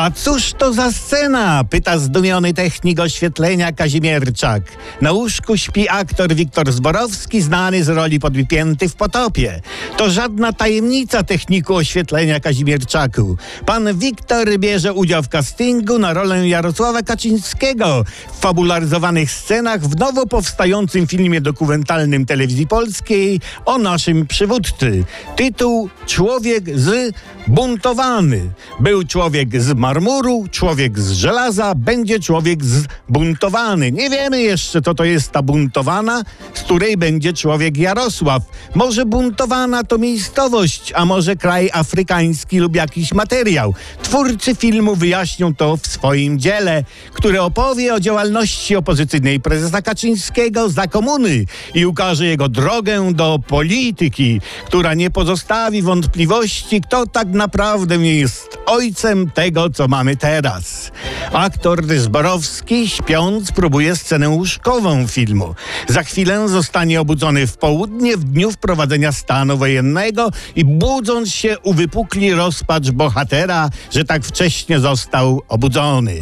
A cóż to za scena? Pyta zdumiony technik oświetlenia Kazimierczak. Na łóżku śpi aktor Wiktor Zborowski, znany z roli podwypięty w potopie. To żadna tajemnica techniku oświetlenia Kazimierczaku. Pan Wiktor bierze udział w castingu na rolę Jarosława Kaczyńskiego w fabularyzowanych scenach w nowo powstającym filmie dokumentalnym telewizji polskiej o naszym przywódcy. Tytuł Człowiek z buntowany. Był człowiek z marmuru, człowiek z żelaza, będzie człowiek zbuntowany. Nie wiemy jeszcze, co to jest ta buntowana, z której będzie człowiek Jarosław. Może buntowana to miejscowość, a może kraj afrykański lub jakiś materiał. Twórcy filmu wyjaśnią to w swoim dziele, które opowie o działalności opozycyjnej prezesa Kaczyńskiego za komuny i ukaże jego drogę do polityki, która nie pozostawi wątpliwości, kto tak naprawdę jest ojcem tego, co mamy teraz. Aktor Zborowski, śpiąc, próbuje scenę łóżkową filmu. Za chwilę zostanie obudzony w południe w dniu wprowadzenia stanu wojennego i budząc się uwypukli rozpacz bohatera, że tak wcześnie został obudzony.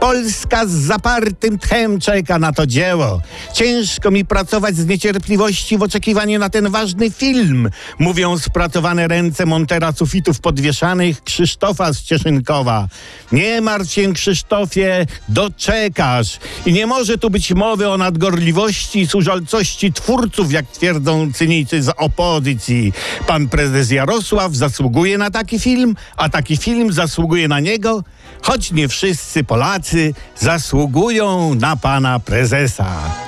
Polska z zapartym tchem czeka na to dzieło. Ciężko mi pracować z niecierpliwości w oczekiwaniu na ten ważny film, mówią spracowane ręce montera sufitów podwieszanych Krzysztofa z Cieszynkowa. Nie martw się, Krzysztofie, doczekasz. I nie może tu być mowy o nadgorliwości i służalcości twórców, jak twierdzą cynicy z opozycji. Pan prezes Jarosław zasługuje na taki film, a taki film zasługuje na niego, choć nie wszyscy Polacy zasługują na pana prezesa.